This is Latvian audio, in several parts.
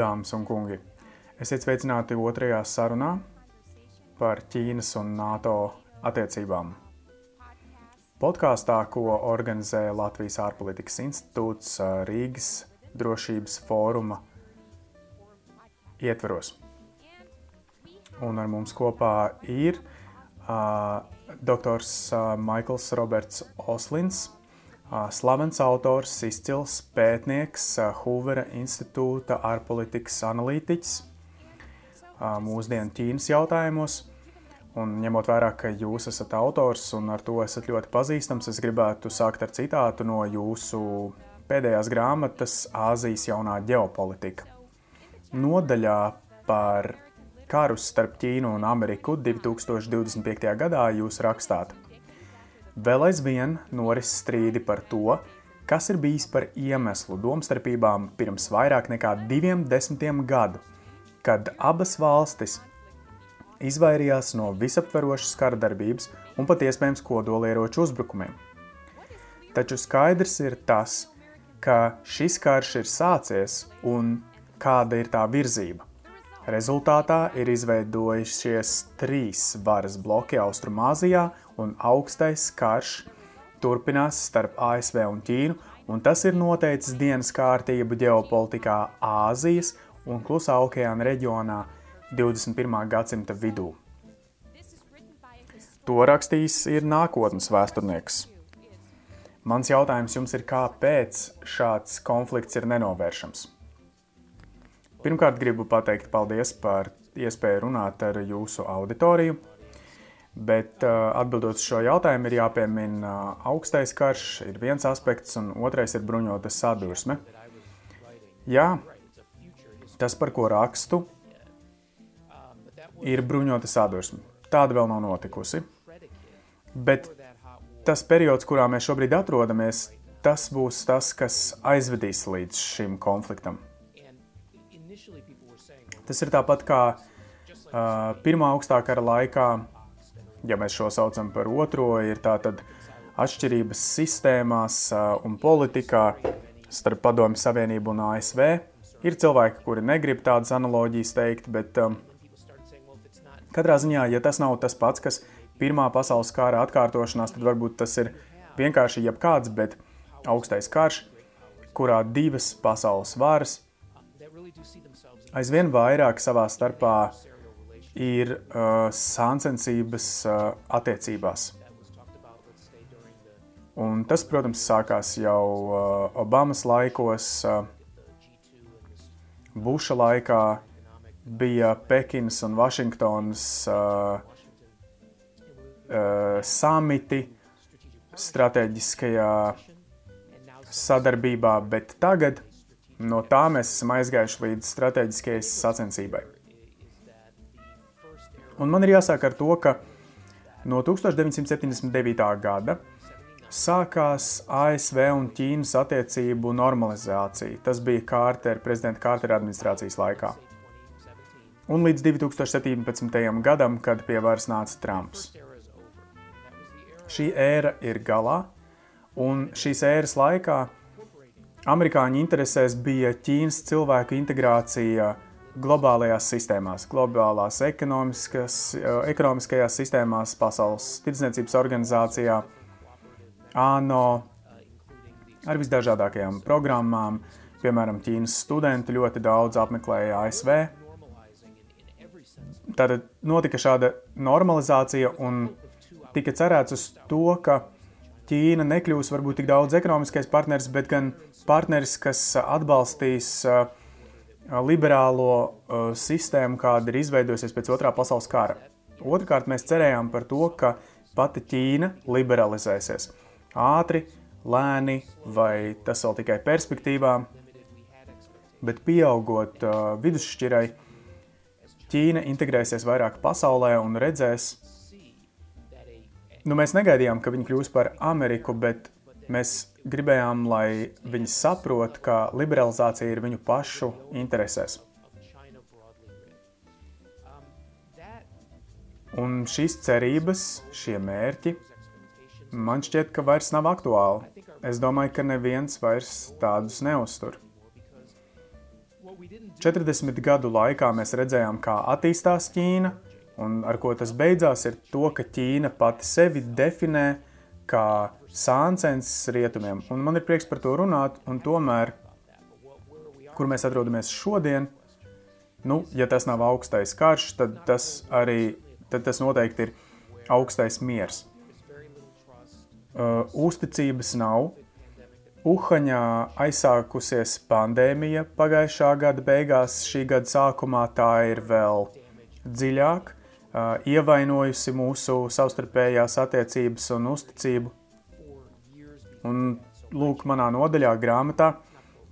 Dāmas un kungi, esiet sveicināti otrajā sarunā par Ķīnas un NATO attiecībām. Podkāstā, ko organizē Latvijas ārpolitikas institūts Rīgas drošības fóruma ietveros. Un ar mums kopā ir uh, dr. Maikls Roberts Oslins, slavens autors, izcils pētnieks, Hoovera institūta ārpolitikas analītiķis mūsdienu Ķīnas jautājumos. Un ņemot vērā, ka jūs esat autors un ar to esat ļoti pazīstams, es gribētu sākt ar citātu no jūsu pēdējās grāmatas Āzijas jaunā ģeopolitika. Nodaļā par karus starp Ķīnu un Ameriku 2025. gadā jūs rakstāt – Vēl aizvien noris strīdi par to, kas ir bijis par iemeslu domstarpībām pirms vairāk nekā diviem desmitiem gadu, kad abas valstis izvairījās no visaptverošas kara darbības un pat iespējams kodolieroču uzbrukumiem. Taču skaidrs ir tas, ka šis karš ir sācies un kāda ir tā virzība. Rezultātā ir izveidojušies trīs varas bloki Austrumāzijā un augstais karš turpinās starp ASV un Ķīnu, un tas ir noteicis dienas kārtību ģeopolitikā Āzijas un Klusā okeāna reģionā 21. gadsimta vidū. To rakstījis ir nākotnes vēsturnieks. Mans jautājums jums ir, kāpēc šāds konflikts ir nenovēršams? Pirmkārt, gribu pateikt paldies par iespēju runāt ar jūsu auditoriju. Bet uh, atbildot uz šo jautājumu, ir jāpiemina uh, augstais karš, ir viens aspekts, un otrais ir bruņota sadursme. Jā, tas, par ko rakstu, ir bruņota sadursme. Tāda vēl nav notikusi. Bet tas periods, kurā mēs šobrīd atrodamies, tas būs tas, kas aizvedīs līdz šim konfliktam. Tas ir tāpat kā uh, Pirmā augstākā kara laikā ja mēs šo saucam par otro, ir tātad atšķirības sistēmās un politikā starp Padomju Savienību un ASV. Ir cilvēki, kuri negrib tādas analoģijas teikt, bet um, katrā ziņā, ja tas nav tas pats, kas Pirmā pasaules kara atkārtošanās, tad varbūt tas ir vienkārši jebkāds, bet augstais karš, kurā divas pasaules varas aizvien vairāk savā starpā ir uh, sāncensības uh, attiecībās. Un tas, protams, sākās jau uh, Obamas laikos, uh, Buša laikā bija Pekinas un Vašingtonas uh, uh, samiti strateģiskajā sadarbībā, bet tagad no tā mēs esam aizgājuši līdz strateģiskajai sacensībai. Un man ir jāsāk ar to, ka no 1979. gada sākās ASV un Ķīnas attiecību normalizācija. Tas bija Kārtera, prezidenta Kārtera administrācijas laikā. Un līdz 2017. gadam, kad pie varas nāca Trumps. Šī ēra ir galā, un šīs ēras laikā amerikāņu interesēs bija Ķīnas cilvēku integrācija globālajās sistēmās, globālās ekonomiskajās sistēmās, Pasaules tirdzniecības organizācijā, ANO, ar visdažādākajām programmām. Piemēram, Ķīnas studenti ļoti daudz apmeklēja ASV. Tad notika šāda normalizācija un tika cerēts uz to, ka Ķīna nekļūs varbūt tik daudz ekonomiskais partneris, bet gan partneris, kas atbalstīs uh, liberālo uh, sistēmu, kāda ir izveidojusies pēc otrā pasaules kara. Otrakārt, mēs cerējām par to, ka pati Ķīna liberalizēsies ātri, lēni, vai tas vēl tikai perspektīvā, bet pieaugot uh, vidusšķirai, Ķīna integrēsies vairāk pasaulē un redzēs, nu mēs negaidījām, ka viņi kļūs par Ameriku, bet Mēs gribējām, lai viņi saprot, ka liberalizācija ir viņu pašu interesēs. Un šīs cerības, šie mērķi, man šķiet, ka vairs nav aktuāli. Es domāju, ka neviens vairs tādus neuztur. 40 gadu laikā mēs redzējām, kā attīstās Ķīna, un ar ko tas beidzās, ir to, ka Ķīna pati sevi definē kā sāncens rietumiem. Un man ir prieks par to runāt, un tomēr, kur mēs atrodamies šodien, nu, ja tas nav augstais karš, tad tas arī, tad tas noteikti ir augstais miers. Uh, uzticības nav, Uhaņā aizsākusies pandēmija pagājušā gada beigās, šī gada sākumā tā ir vēl dziļāk, ievainojusi mūsu savstarpējās attiecības un uzticību. Un lūk, manā nodaļā grāmatā,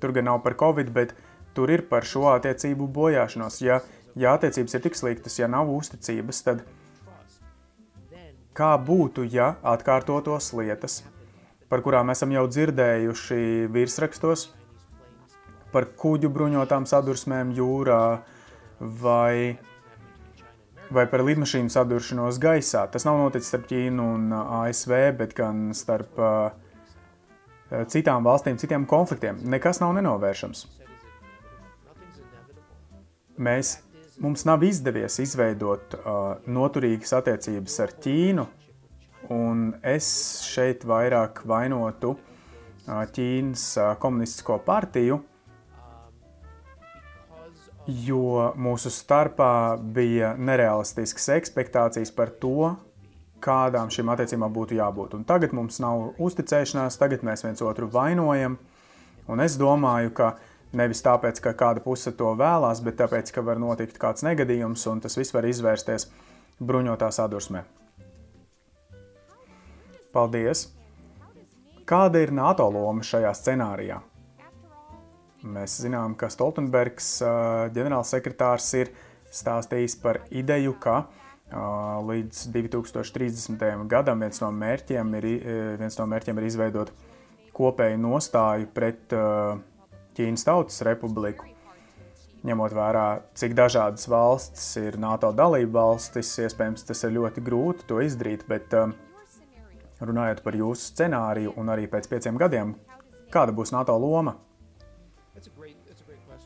tur gan nav par covid, bet tur ir par šo attiecību bojāšanos. Ja, ja attiecības ir tik sliktas, ja nav uzticības, tad kā būtu, ja atkārtotos lietas – par kurām esam jau dzirdējuši virsrakstos, par kuģu bruņotām sadursmēm jūrā vai, vai par lidmašīnu saduršanos gaisā. Tas nav noticis starp Ķīnu un ASV, bet gan starp uh, citām valstīm, citiem konfliktiem. Nekas nav nenovēršams. Mēs, mums nav izdevies izveidot uh, noturīgas attiecības ar Ķīnu, Un es šeit vairāk vainotu Ķīnas komunistisko partiju, jo mūsu starpā bija nerealistiskas expectācijas par to, kādām šīm attiecībām būtu jābūt. Un tagad mums nav uzticēšanās, tagad mēs viens otru vainojam. Un es domāju, ka nevis tāpēc, ka kāda puse to vēlās, bet tāpēc, ka var notikt kāds negadījums un tas viss var izvērsties bruņotā sadursmē. Paldies! Kāda ir NATO loma šajā scenārijā? Mēs zinām, ka Stoltenbergs, ģenerālsekretārs, ir stāstījis par ideju, ka līdz 2030. gadam viens no mērķiem ir, viens no mērķiem ir izveidot kopēju nostāju pret Ķīnas Tautas Republiku. Ņemot vērā, cik dažādas valstis ir NATO dalība valstis, iespējams, tas ir ļoti grūti to izdarīt, bet runājot par jūsu scenāriju un arī pēc pieciem gadiem, kāda būs NATO loma?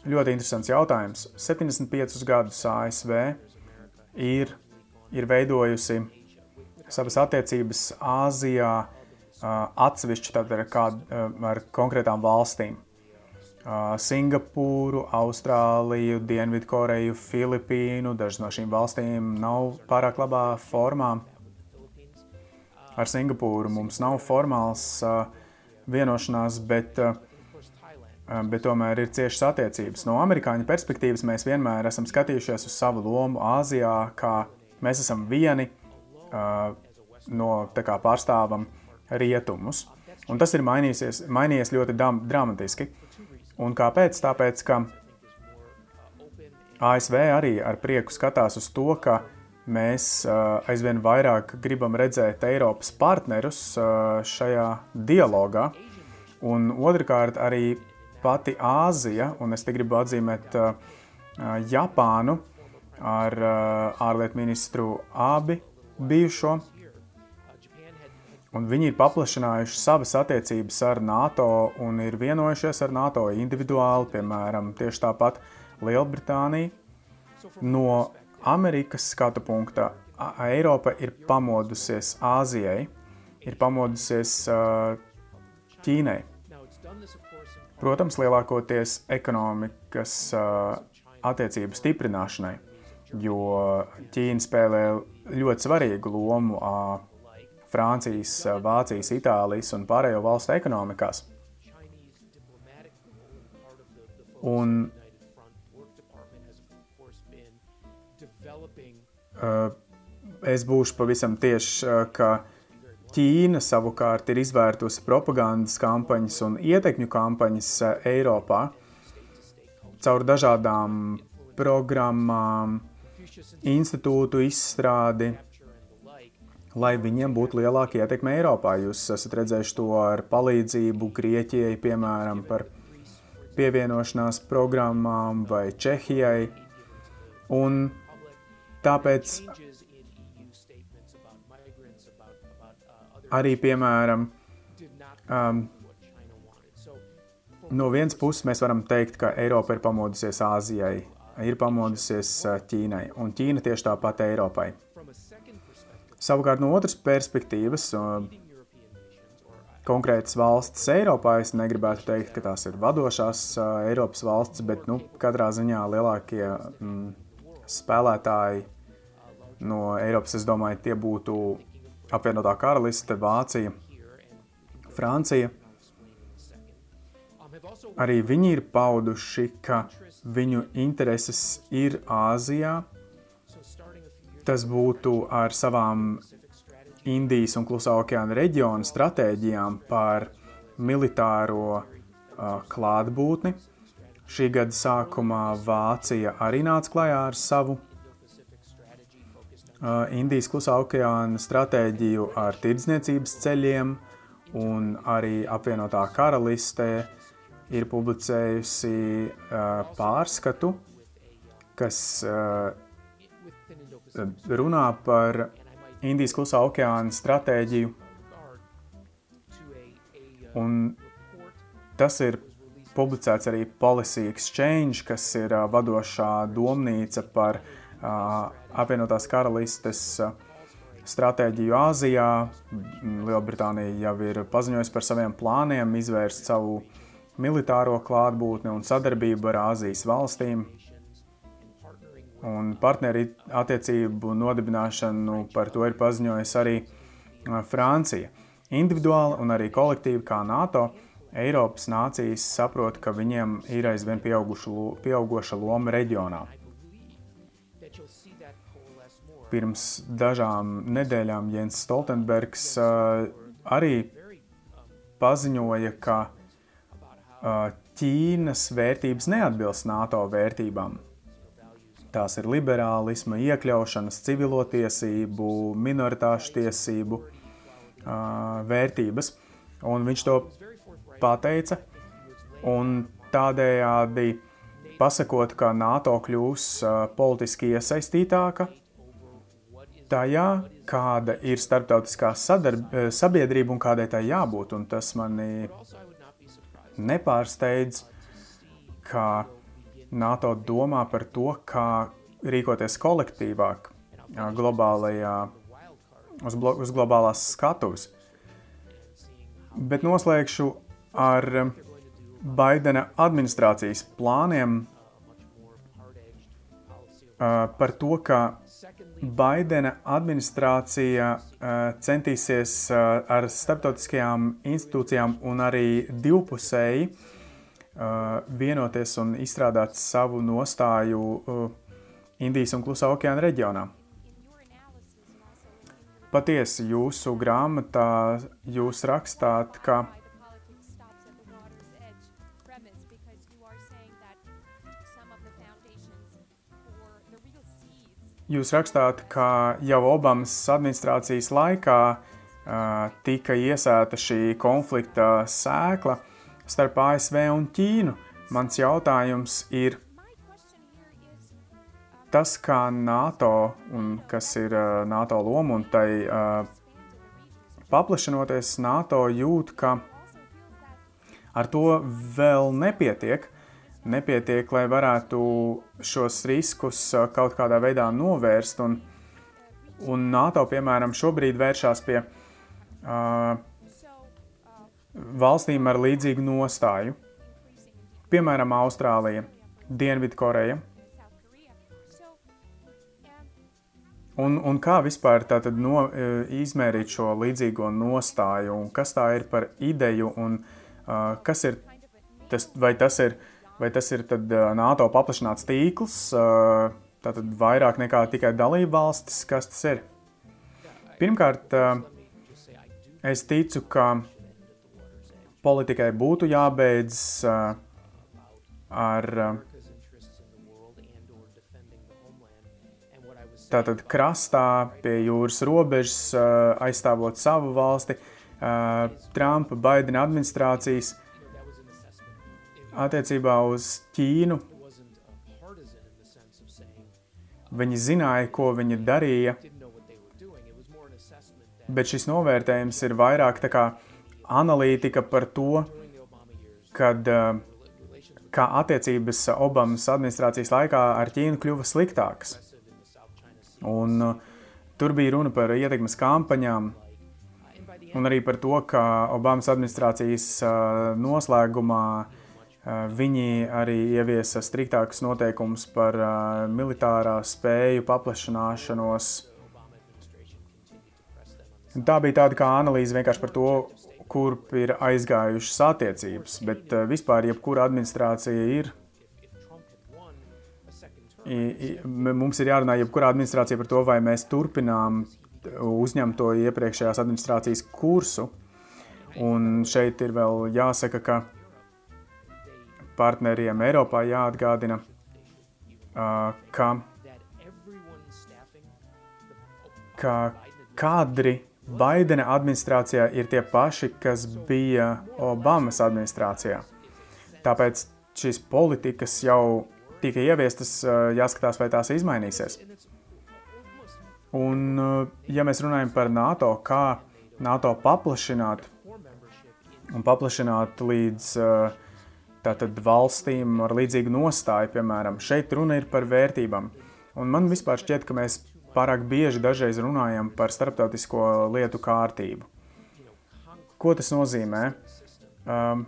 Ļoti interesants jautājums. 75 gadus ASV ir, ir veidojusi savas attiecības Āzijā atsevišķi ar, kād, ar konkrētām valstīm. Singapūru, Austrāliju, Dienvidkoreju, Filipīnu. Dažas no šīm valstīm nav pārāk labā formā ar Singapūru mums nav formāls vienošanās, bet, bet tomēr ir ciešas attiecības. No amerikāņu perspektīvas mēs vienmēr esam skatījušies uz savu lomu Āzijā, kā mēs esam vieni uh, no kā pārstāvam rietumus. Un tas ir mainījies, mainījies ļoti dam, dramatiski. Un kāpēc? Tāpēc, ka ASV arī ar prieku skatās uz to, ka uh, mēs aizvien vairāk gribam redzēt Eiropas partnerus šajā dialogā. Un otrkārt, arī pati Āzija, un es te gribu atzīmēt Japānu ar ārlietu ministru Abi bijušo. Un viņi ir paplašinājuši savas attiecības ar NATO un ir vienojušies ar NATO individuāli, piemēram, tieši tāpat Lielbritānija. No Amerikas skatu punkta Eiropa ir pamodusies Āzijai, ir pamodusies uh, Ķīnai. Protams, lielākoties ekonomikas uh, attiecību stiprināšanai, jo Ķīna spēlē ļoti svarīgu lomu Francijas, Vācijas, Itālijas un pārējo valstu ekonomikās. Un es būšu pavisam tieši, ka Ķīna savukārt ir izvērtusi propagandas kampaņas un ietekņu kampaņas Eiropā caur dažādām programmām, institūtu izstrādi, lai viņiem būtu lielāka ietekme Eiropā. Jūs esat redzējuši to ar palīdzību Grieķijai, piemēram, par pievienošanās programmām vai Čehijai. Un Tāpēc arī, piemēram, um, no vienas puses mēs varam teikt, ka Eiropa ir pamodusies Āzijai, ir pamodusies Ķīnai, un Ķīna tieši tāpat Eiropai. Savukārt no otras perspektīvas, konkrētas valstis Eiropā, es negribētu teikt, ka tās ir vadošās Eiropas valstis, bet nu, katrā ziņā lielākie mm, spēlētāji no Eiropas, es domāju, tie būtu apvienotā karaliste, Vācija, Francija. Arī viņi ir pauduši, ka viņu intereses ir Āzijā, tas būtu ar savām Indijas un Klusā okeāna reģiona stratēģijām par militāro uh, klātbūtni. Šī gada sākumā Vācija arī nāca klajā ar savu uh, Indijas Klusā okeāna stratēģiju ar tirdzniecības ceļiem, un arī apvienotā karaliste ir publicējusi uh, pārskatu, kas uh, runā par Indijas klusā okeāna stratēģiju. Un tas ir publicēts arī Policy Exchange, kas ir uh, vadošā domnīca par uh, apvienotās karalistes uh, stratēģiju Āzijā. Lielbritānija jau ir paziņojusi par saviem plāniem izvērst savu militāro klātbūtni un sadarbību ar Āzijas valstīm. Un partneri attiecību nodibināšanu par to ir paziņojusi arī Francija. Individuāli un arī kolektīvi kā NATO, Eiropas nācijas saprot, ka viņiem ir aizvien pieauguša loma reģionā. Pirms dažām nedēļām Jens Stoltenbergs arī paziņoja, ka Ķīnas vērtības neatbilst NATO vērtībām. Tās ir liberālisma, iekļaušanas, civilotiesību, minoritāšu tiesību uh, vērtības. Un viņš to pateica, un tādējādi pasakot, ka NATO kļūs uh, politiski iesaistītāka tajā, kāda ir starptautiskā sabiedrība un kādai tai jābūt. Un tas mani nepārsteidz, ka NATO domā par to, kā rīkoties kolektīvāk globālajā, uz, uz globālās skatuves. Bet noslēgšu ar Baidena administrācijas plāniem par to, ka Baidena administrācija centīsies ar starptautiskajām institūcijām un arī divpusēji Uh, vienoties un izstrādāt savu nostāju Indijas un Klusā okeāna reģionā. Patiesi, jūsu grāmatā jūs rakstāt, ka Jūs rakstāt, ka jau Obamas administrācijas laikā uh, tika iesēta šī konflikta sēkla, starp ASV un Ķīnu. Mans jautājums ir tas, kā NATO un kas ir uh, NATO loma un tai uh, paplašinoties, NATO jūt, ka ar to vēl nepietiek. Nepietiek, lai varētu šos riskus uh, kaut kādā veidā novērst. Un, un NATO, piemēram, šobrīd vēršās pie uh, valstīm ar līdzīgu nostāju, piemēram, Austrālija, Dienvidkoreja. Un, un kā vispār no, izmērīt šo līdzīgo nostāju, un kas tā ir par ideju, un uh, kas ir tas, vai tas ir, vai tas ir tad NATO paplašināts tīkls, tātad vairāk nekā tikai dalība valstis, kas tas ir? Pirmkārt, es ticu, ka politikai būtu jābeidz ar tātad krastā pie jūras robežas, aizstāvot savu valsti, Trumpa, Baidena administrācijas attiecībā uz Ķīnu. Viņi zināja, ko viņi darīja, bet šis novērtējums ir vairāk tā kā analītika par to, kad kā attiecības Obamas administrācijas laikā ar Ķīnu kļuva sliktākas. Un, tur bija runa par ietekmes kampaņām, un arī par to, ka Obamas administrācijas noslēgumā viņi arī ieviesa striktākus noteikumus par militārā spēju paplašināšanos. Tā bija tāda kā analīze vienkārši par to, kurp ir aizgājušas attiecības, bet vispār jebkura administrācija ir. Mums ir jārunā jebkurā administrācijā par to, vai mēs turpinām uzņemto iepriekšējās administrācijas kursu. Un šeit ir vēl jāsaka, ka partneriem Eiropā jāatgādina, ka, ka kadri Baidena administrācijā ir tie paši, kas bija Obamas administrācijā. Tāpēc šīs politikas jau tika ieviestas, jāskatās, vai tās izmainīsies. Un, ja mēs runājam par NATO, kā NATO paplašināt un paplašināt līdz tātad, valstīm ar līdzīgu nostāju, piemēram, šeit runa ir par vērtībām. Un man vispār šķiet, ka mēs pārāk bieži dažreiz runājam par starptautisko lietu kārtību. Ko tas nozīmē? Um,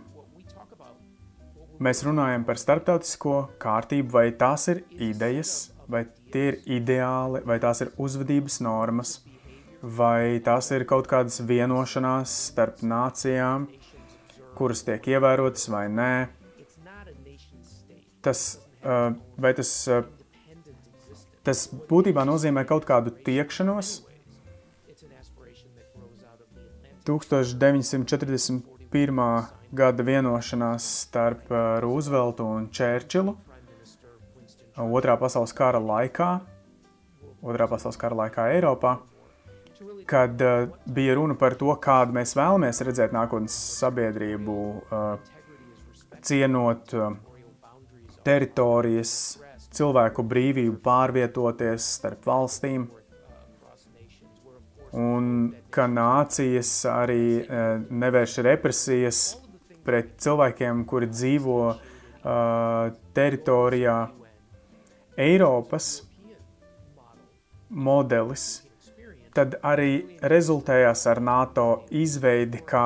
mēs runājam par starptautisko kārtību, vai tās ir idejas, vai tie ir ideāli, vai tās ir uzvedības normas, vai tās ir kaut kādas vienošanās starp nācijām, kuras tiek ievērotas vai nē. Tas, vai tas, tas būtībā nozīmē kaut kādu tiekšanos. 1941. gada vienošanās starp Rooseveltu un Čērčilu Otrā pasaules kara laikā, Otrā pasaules kara laikā Eiropā, kad bija runa par to, kādu mēs vēlamies redzēt nākotnes sabiedrību, cienot teritorijas, cilvēku brīvību pārvietoties starp valstīm, un ka nācijas arī uh, nevērš represijas pret cilvēkiem, kuri dzīvo uh, teritorijā, Eiropas modelis tad arī rezultējās ar NATO izveidi kā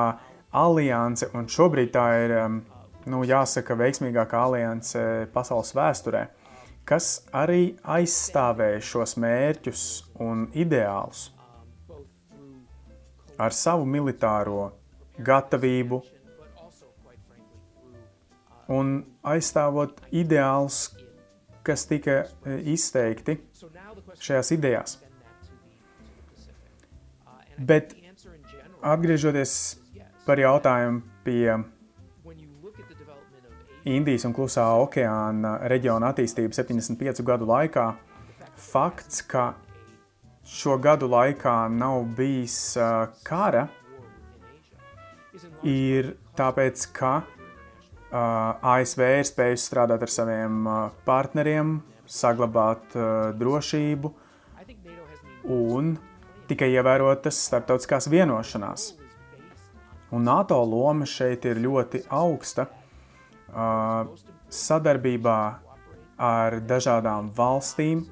alianse, un šobrīd tā ir, um, nu, jāsaka, veiksmīgākā alianse pasaules vēsturē, kas arī aizstāvēja šos mērķus un ideālus ar savu militāro gatavību un aizstāvot ideālus, kas tika e, izteikti šajās idejās. Bet atgriežoties par jautājumu pie Indijas un Klusā okeāna reģiona attīstības 75 gadu laikā, fakts, ka šo gadu laikā nav bijis kara, ir tāpēc, ka ASV ir spējusi strādāt ar saviem partneriem, saglabāt drošību un tikai ievērotas starptautiskās vienošanās. Un NATO loma šeit ir ļoti augsta sadarbībā ar dažādām valstīm,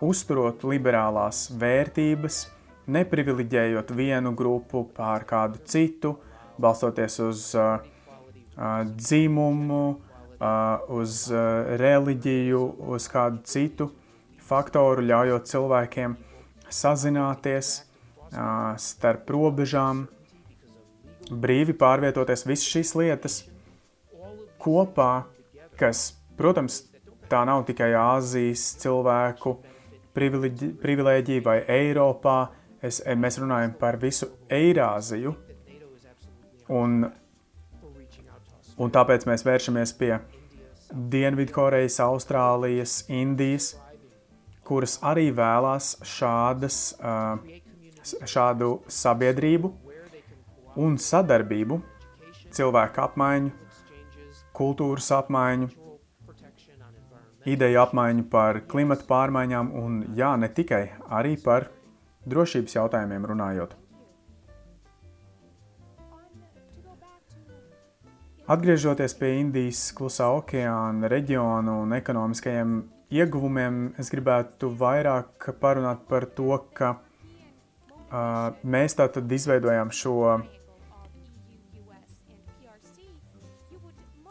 uzturot liberālās vērtības, neprivileģējot vienu grupu pār kādu citu, balstoties uz uh, dzimumu, uz reliģiju, uz kādu citu faktoru, ļaujot cilvēkiem sazināties starp robežām, brīvi pārvietoties visas šīs lietas kopā, kas, protams, tā nav tikai Āzijas cilvēku privilēģija vai Eiropā, es, mēs runājam par visu Eirāziju, un Un tāpēc mēs vēršamies pie Dienvidkorejas, Austrālijas, Indijas, kuras arī vēlās šādas, šādu sabiedrību un sadarbību, cilvēku apmaiņu, kultūras apmaiņu, ideju apmaiņu par klimatu pārmaiņām un, jā, ne tikai, arī par drošības jautājumiem runājot. Atgriežoties pie Indijas klusā okeāna reģiona un ekonomiskajiem ieguvumiem, es gribētu vairāk parunāt par to, ka uh, mēs tātad izveidojām šo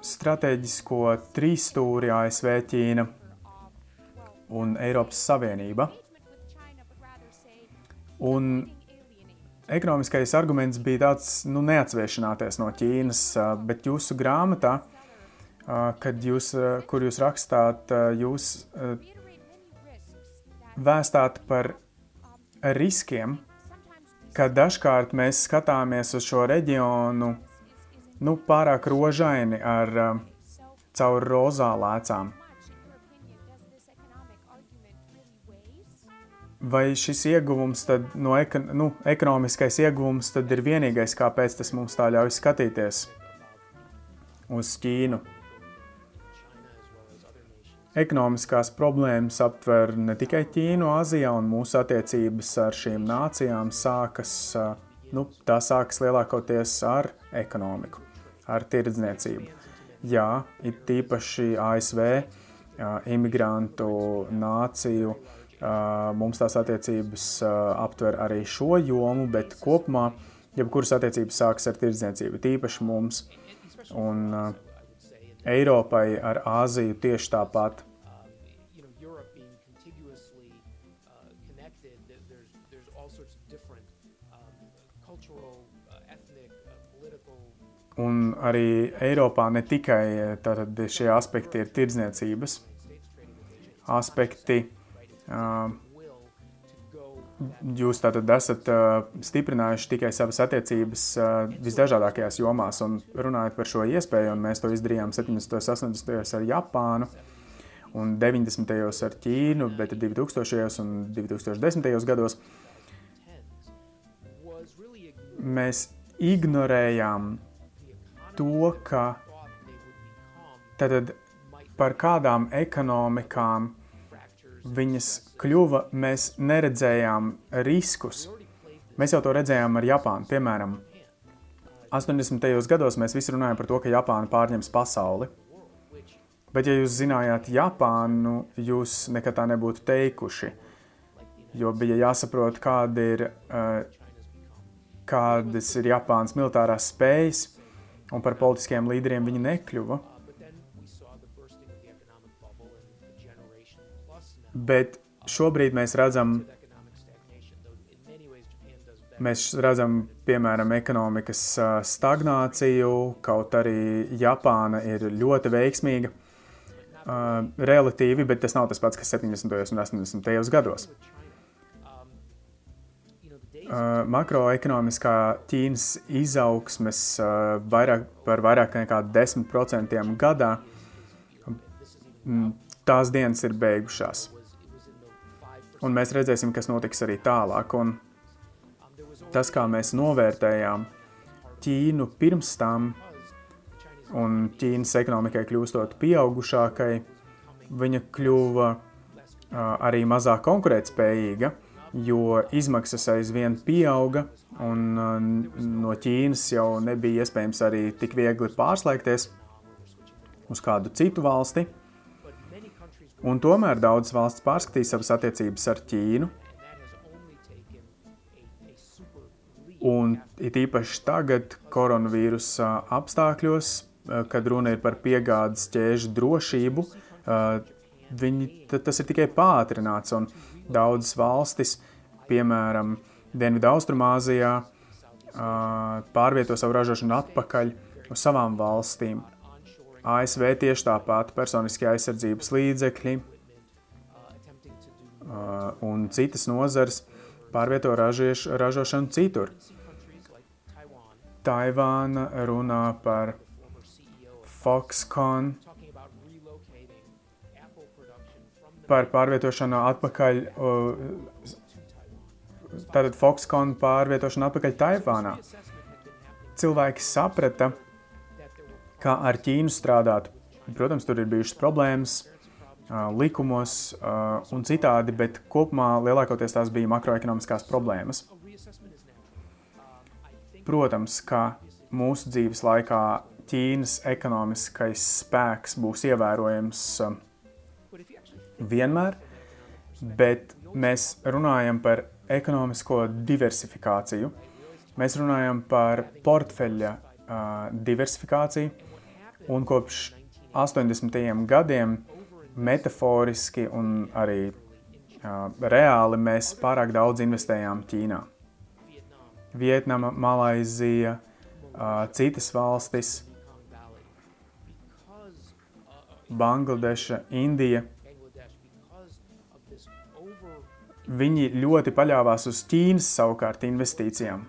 stratēģisko trīsstūri ASV, Ķīna un Eiropas Savienība. Un ekonomiskais arguments bija tāds, nu, neatsviešināties no Ķīnas, bet jūsu grāmatā, kad jūs, kur jūs rakstāt, jūs vēstāt par riskiem, ka dažkārt mēs skatāmies uz šo reģionu nu, pārāk rožaini ar caur rozā lēcām. vai šis ieguvums, tad, no eko, nu, ekonomiskais ieguvums, tad ir vienīgais, kāpēc tas mums tā ļauj skatīties uz Ķīnu. Ekonomiskās problēmas aptver ne tikai Ķīnu, Azijā un mūsu attiecības ar šīm nācijām sākas, nu, tā sākas lielākoties ar ekonomiku, ar tirdzniecību. Jā, ir tīpaši ASV imigrantu nāciju Mums tās attiecības aptver arī šo jomu, bet kopumā jebkuras attiecības sākas ar tirdzniecību, tīpaši mums un Eiropai ar Āziju tieši tāpat. Un arī Eiropā ne tikai tātad, šie aspekti ir tirdzniecības aspekti, Jūs tātad esat stiprinājuši tikai savas attiecības visdažādākajās jomās un runājot par šo iespēju, un mēs to izdarījām 70. un 80. ar Japānu un 90. ar Ķīnu, bet 2000. un 2010. gados mēs ignorējām to, ka tad par kādām ekonomikām viņas kļuva, mēs neredzējām riskus. Mēs jau to redzējām ar Japānu. Piemēram, 80. gados mēs visi runājam par to, ka Japāna pārņems pasauli. Bet, ja jūs zinājāt Japānu, jūs nekad tā nebūtu teikuši. Jo bija jāsaprot, kāda ir, uh, kādas ir Japānas militārās spējas, un par politiskiem līderiem viņi nekļuva. Bet šobrīd mēs redzam, mēs redzam, piemēram, ekonomikas stagnāciju, kaut arī Japāna ir ļoti veiksmīga relatīvi, bet tas nav tas pats, kas 70. un 80. gados. Uh, makroekonomiskā Ķīnas izaugsmes uh, vairāk, par vairāk nekā 10% gadā, tās dienas ir beigušās. Un mēs redzēsim, kas notiks arī tālāk. Un tas, kā mēs novērtējām Ķīnu pirms tam, un Ķīnas ekonomikai kļūstot pieaugušākai, viņa kļuva uh, arī mazāk konkurētspējīga, jo izmaksas aizvien pieauga, un uh, no Ķīnas jau nebija iespējams arī tik viegli pārslēgties uz kādu citu valsti. Un tomēr daudzas valsts pārskatīja savas attiecības ar Ķīnu. Un it īpaši tagad, koronavīrusa apstākļos, kad runa ir par piegādes ķēžu drošību, viņi, tas ir tikai pātrināts. Un daudzas valstis, piemēram, Dienvidu-Austrumāzijā, pārvieto savu ražošanu atpakaļ uz savām valstīm. ASV tieši tāpat personiskie aizsardzības līdzekļi un citas nozares pārvieto ražieš, ražošanu citur. Taivāna runā par Foxconn, par pārvietošanu atpakaļ, tātad Foxconn pārvietošanu atpakaļ Taivānā. Cilvēki saprata, kā ar Ķīnu strādāt. Protams, tur ir bijušas problēmas, likumos un citādi, bet kopumā lielākoties tās bija makroekonomiskās problēmas. Protams, ka mūsu dzīves laikā Ķīnas ekonomiskais spēks būs ievērojams vienmēr, bet mēs runājam par ekonomisko diversifikāciju. Mēs runājam par portfeļa uh, diversifikāciju, un kopš 80. gadiem metaforiski un arī uh, reāli mēs pārāk daudz investējām Ķīnā. Vietnama, Malaizija, uh, citas valstis, Bangladeša, Indija. Viņi ļoti paļāvās uz Ķīnas savukārt investīcijām.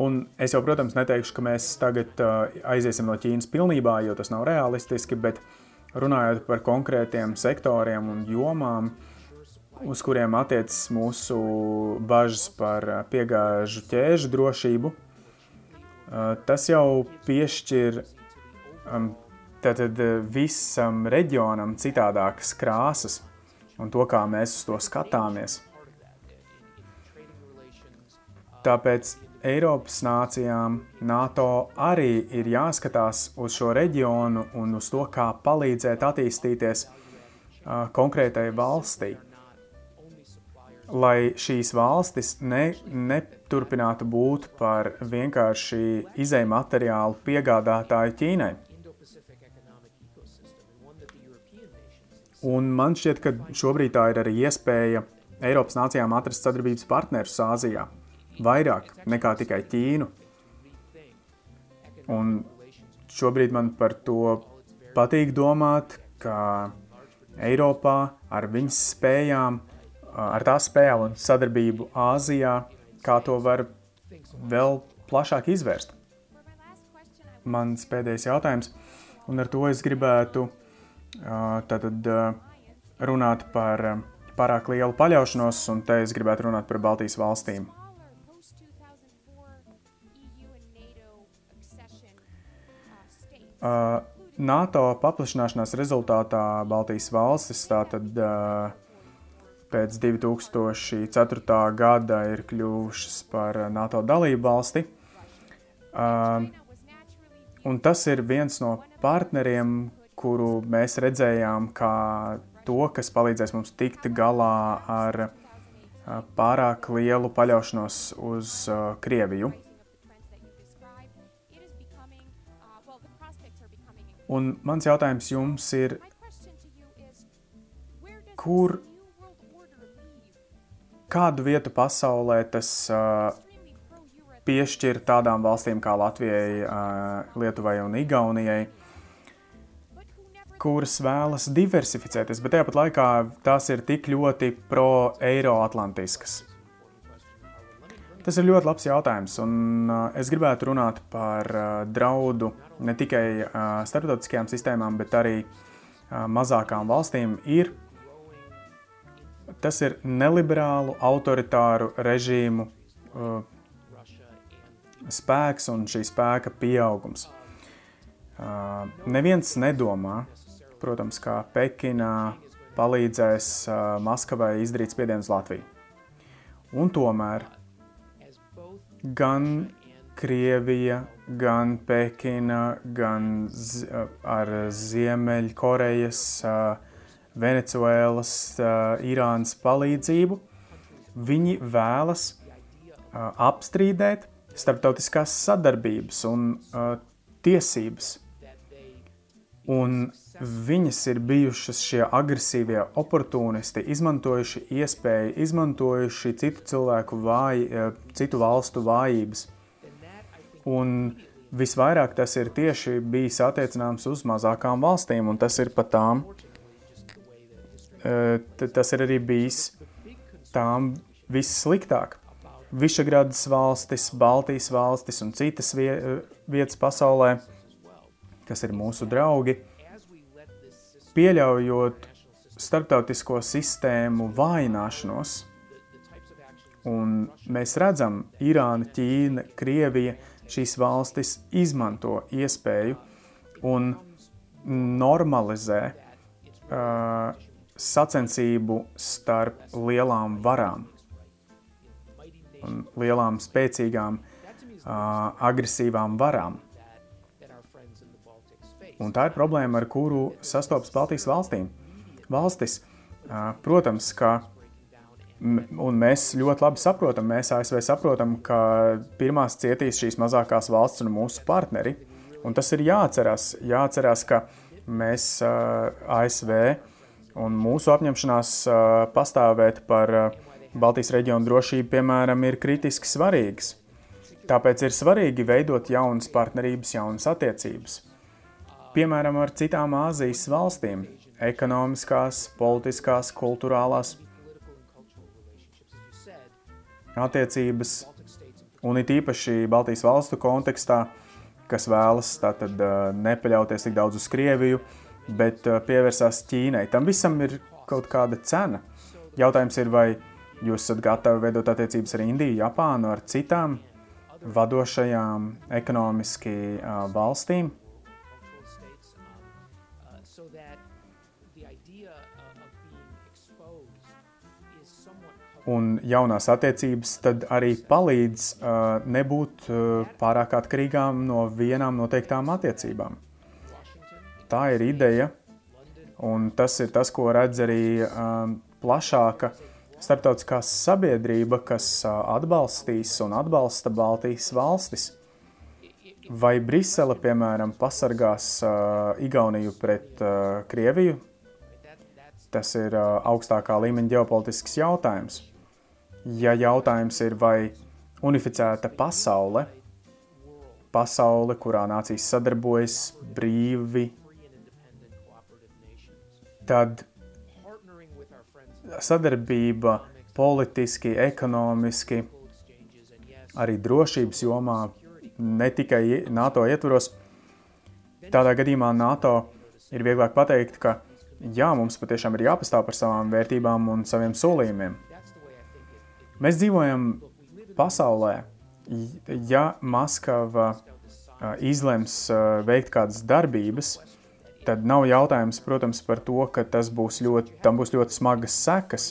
Un es jau, protams, neteikšu, ka mēs tagad uh, aiziesim no Ķīnas pilnībā, jo tas nav realistiski, bet runājot par konkrētiem sektoriem un jomām, uz kuriem attiecas mūsu bažas par piegāžu ķēžu drošību, uh, tas jau piešķir um, tātad, visam reģionam citādākas krāsas un to, kā mēs uz to skatāmies. Tāpēc Eiropas nācijām, NATO arī ir jāskatās uz šo reģionu un uz to, kā palīdzēt attīstīties uh, konkrētai valstī. Lai šīs valstis ne, neturpinātu būt par vienkārši izēju materiālu piegādātāju Ķīnai. Un man šķiet, ka šobrīd tā ir arī iespēja Eiropas nācijām atrast sadarbības partnerus Āzijā vairāk nekā tikai Ķīnu. Un šobrīd man par to patīk domāt, ka Eiropā ar viņas spējām, ar tās spējām un sadarbību Āzijā, kā to var vēl plašāk izvērst. Mans pēdējais jautājums, un ar to es gribētu tātad runāt par pārāk lielu paļaušanos, un te es gribētu runāt par Baltijas valstīm. NATO paplašināšanās rezultātā Baltijas valstis tātad pēc 2004. gada ir kļuvušas par NATO dalību valsti. Un tas ir viens no partneriem, kuru mēs redzējām kā to, kas palīdzēs mums tikt galā ar pārāk lielu paļaušanos uz Krieviju. Un mans jautājums jums ir, kur, kādu vietu pasaulē tas uh, piešķir tādām valstīm kā Latvijai, Lietuvai un Igaunijai, kuras vēlas diversificēties, bet tāpat laikā tās ir tik ļoti pro-eiroatlantiskas. Tas ir ļoti labs jautājums, un uh, es gribētu runāt par uh, draudu ne tikai uh, starptautiskajām sistēmām, bet arī mazākām valstīm. Ir, tas ir neliberālu, autoritāru režīmu spēks un šī spēka pieaugums. Neviens nedomā, protams, kā Pekinā palīdzēs Maskavai izdarīt spiedienu uz Latviju. Un tomēr gan Krievija, gan Pekina, gan ar Ziemeļkorejas, Venecuēlas, Irānas palīdzību, viņi vēlas apstrīdēt starptautiskās sadarbības un tiesības. Un viņas ir bijušas šie agresīvie oportunisti, izmantojuši iespēju, izmantojuši citu cilvēku vāji, eh, citu valstu vājības. Un visvairāk tas ir tieši bijis attiecināms uz mazākām valstīm, un tas ir pat tām, eh, tas ir arī bijis tām vissliktāk. Višagradas valstis, Baltijas valstis un citas vietas pasaulē, kas ir mūsu draugi, pieļaujot starptautisko sistēmu vājināšanos. Un mēs redzam, Irāna, Ķīna, Krievija, šīs valstis izmanto iespēju un normalizē uh, sacensību starp lielām varām un lielām spēcīgām agresīvām varām. Un tā ir problēma, ar kuru sastopas Baltijas valstīm. Valstis, protams, ka Un mēs ļoti labi saprotam, mēs ASV saprotam, ka pirmās cietīs šīs mazākās valsts un mūsu partneri. Un tas ir jāatcerās, jāatcerās ka mēs ASV un mūsu apņemšanās pastāvēt par Baltijas reģionu drošību, piemēram, ir kritiski svarīgas. Tāpēc ir svarīgi veidot jaunas partnerības, jaunas attiecības. Piemēram, ar citām Āzijas valstīm - ekonomiskās, politiskās, kultūrālās attiecības, un it īpaši Baltijas valstu kontekstā, kas vēlas tātad nepaļauties tik daudz uz Krieviju, bet pievērsās Ķīnai. Tam visam ir kaut kāda cena. Jautājums ir, vai jūs esat gatavi veidot attiecības ar Indiju, Japānu, ar citām vadošajām ekonomiski valstīm, un jaunās attiecības tad arī palīdz uh, nebūt uh, pārāk atkarīgām no vienām noteiktām attiecībām. Tā ir ideja, un tas ir tas, ko redz arī uh, plašāka starptautiskā sabiedrība, kas uh, atbalstīs un atbalsta Baltijas valstis. Vai Brisele, piemēram, pasargās uh, Igauniju pret uh, Krieviju? Tas ir uh, augstākā līmeņa ģeopolitisks jautājums ja jautājums ir, vai unificēta pasaule, pasaule, kurā nācijas sadarbojas brīvi, tad sadarbība politiski, ekonomiski, arī drošības jomā, ne tikai NATO ietvaros. Tādā gadījumā NATO ir vieglāk pateikt, ka jā, mums patiešām ir jāpastāv par savām vērtībām un saviem solījumiem. Mēs dzīvojam pasaulē, ja Maskava izlems veikt kādas darbības, tad nav jautājums, protams, par to, ka tas būs ļoti, tam būs ļoti smagas sekas.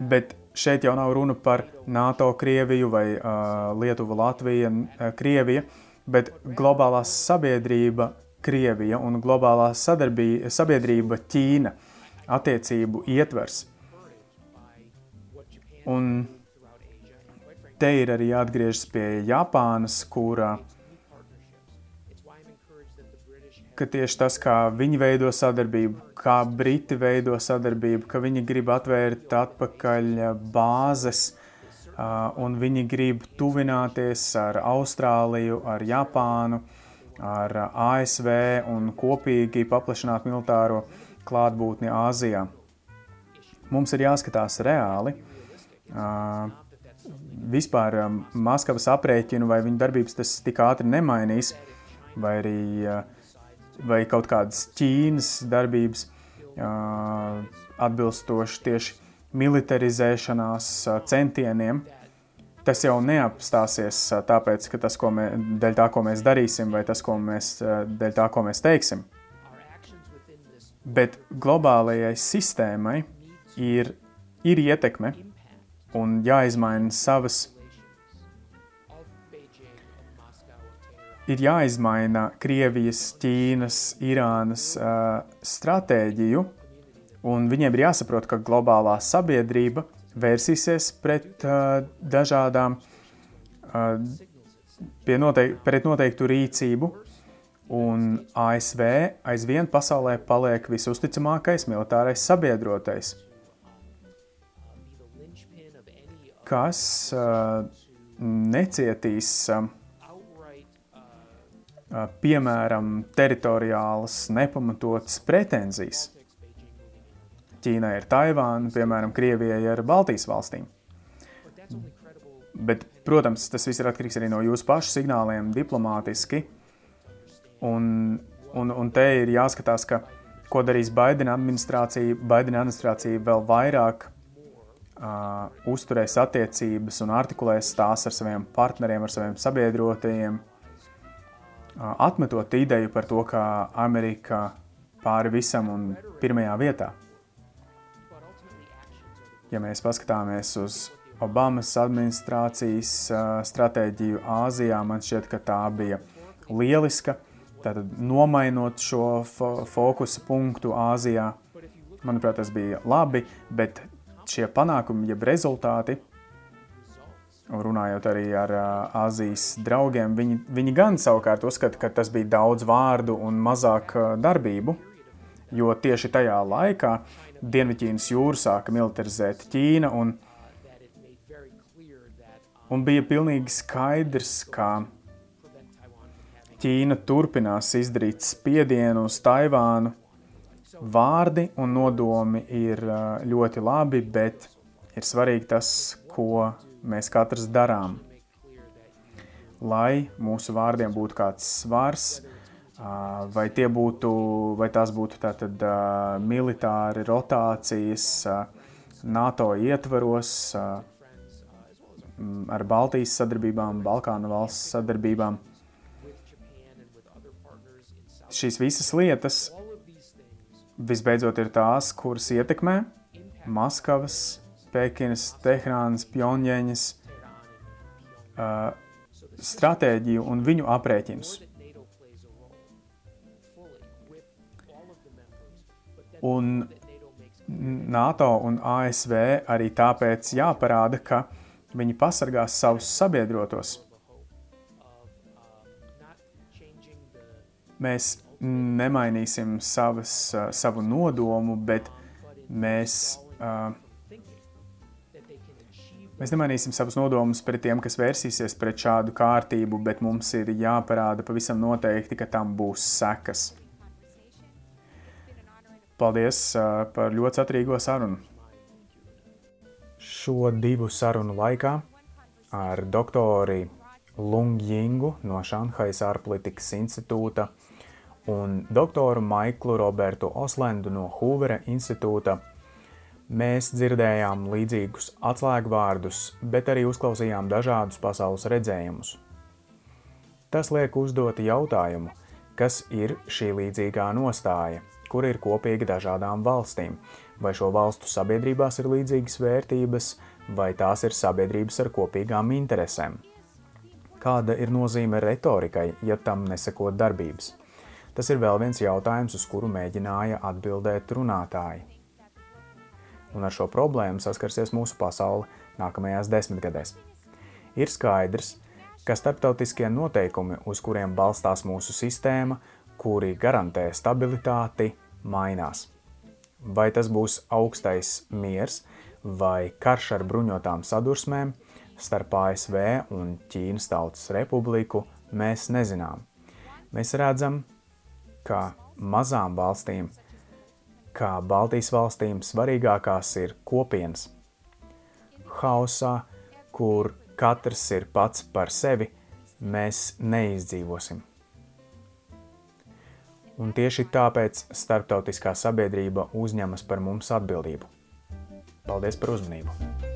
Bet šeit jau nav runa par NATO, Krieviju vai uh, Lietuvu, Latviju, uh, Krieviju, bet globālā sabiedrība Krievija un globālā sabiedrība Ķīna – attiecību ietvers. Un te ir arī jāatgriežas pie Japānas, kura ka tieši tas, kā viņi veido sadarbību, kā Briti veido sadarbību, ka viņi grib atvērt atpakaļ bāzes un viņi grib tuvināties ar Austrāliju, ar Japānu, ar ASV un kopīgi paplašināt militāro uh, klātbūtni Āzijā. Mums ir jāskatās reāli. Vispār Maskavas aprēķinu vai viņa darbības tas tik ātri nemainīs, vai arī vai kaut kādas Ķīnas darbības atbilstoši tieši militarizēšanās centieniem. Tas jau neapstāsies tāpēc, ka tas, ko mē, dēļ tā, ko mēs darīsim, vai tas, ko mēs, dēļ tā, ko mēs teiksim. Bet globālajai sistēmai ir, ir ietekme un jāizmaina savas. Ir jāizmaina Krievijas, Ķīnas, Irānas uh, stratēģiju, un viņiem ir jāsaprot, ka globālā sabiedrība vērsīsies pret uh, dažādām, uh, noteik pret noteiktu rīcību, un ASV aizvien pasaulē paliek visusticamākais militārais sabiedrotais, kas uh, necietīs, uh, piemēram, teritoriālas nepamatotas pretenzijas. Ķīnai ir Taivāna, piemēram, Krievijai ir Baltijas valstīm. Bet, protams, tas viss ir atkarīgs arī no jūsu pašu signāliem diplomātiski. Uh, Un, un, un te ir jāskatās, ka, ko darīs Baidena administrācija. Baidena administrācija vēl vairāk uh, uzturēs attiecības un artikulēs tās ar saviem partneriem, ar saviem sabiedrotajiem, uh, atmetot ideju par to, ka Amerika pāri visam un pirmajā vietā. ja mēs paskatāmies uz Obamas administrācijas stratēģiju Āzijā, man šķiet, ka tā bija lieliska. Tātad nomainot šo fo fokusa punktu Āzijā, manuprāt, tas bija labi, bet šie panākumi, jeb rezultāti, runājot arī ar Āzijas draugiem, viņi, viņi gan savukārt uzskata, ka tas bija daudz vārdu un mazāk darbību, jo tieši tajā laikā Dienvidķīnas jūru sāka militarizēt Ķīna un, un bija pilnīgi skaidrs, ka Ķīna turpinās izdarīt spiedienu uz Taivānu. Vārdi un nodomi ir ļoti labi, bet ir svarīgi tas, ko mēs katrs darām. Lai mūsu vārdiem būtu kāds svars, vai, būtu, vai tās būtu tātad militāri rotācijas NATO ietvaros ar Baltijas sadarbībām, Balkānu valsts sadarbībām. Šīs visas lietas visbeidzot ir tās, kuras ietekmē Maskavas Pekinas, Teherānas, Pjonģēņas uh, stratēģiju un viņu aprēķinus. Un NATO un ASV arī tāpēc jāparāda, ka viņi pasargās savus sabiedrotos. Mēs nemainīsim savas, savu nodomu, bet mēs uh, Mēs nemainīsim savus nodomus pret tiem, kas vērsīsies pret šādu kārtību, bet mums ir jāparāda pavisam noteikti, ka tam būs sekas. Paldies uh, par ļoti satrīgo sarunu. Šo divu sarunu laikā ar doktori Lungjingu no Šanhajas ārpolitikas institūta un doktoru Maiklu Robertu Oslendu no Hoovera institūta Mēs dzirdējām līdzīgus atslēgvārdus, bet arī uzklausījām dažādus pasaules redzējumus. Tas liek uzdot jautājumu, kas ir šī līdzīgā nostāja, kur ir kopīgi dažādām valstīm, vai šo valstu sabiedrībās ir līdzīgas vērtības, vai tās ir sabiedrības ar kopīgām interesēm. Kāda ir nozīme retorikai, ja tam nesekot darbības? Tas ir vēl viens jautājums, uz kuru mēģināja atbildēt runātāji un ar šo problēmu saskarsies mūsu pasaule nākamajās desmitgadēs. Ir skaidrs, ka starptautiskie noteikumi, uz kuriem balstās mūsu sistēma, kuri garantē stabilitāti, mainās. Vai tas būs augstais miers vai karš ar bruņotām sadursmēm starp ASV un Ķīnas Tautas Republiku, mēs nezinām. Mēs redzam, ka mazām valstīm kā Baltijas valstīm svarīgākās ir kopienas. Hausā, kur katrs ir pats par sevi, mēs neizdzīvosim. Un tieši tāpēc starptautiskā sabiedrība uzņemas par mums atbildību. Paldies par uzmanību!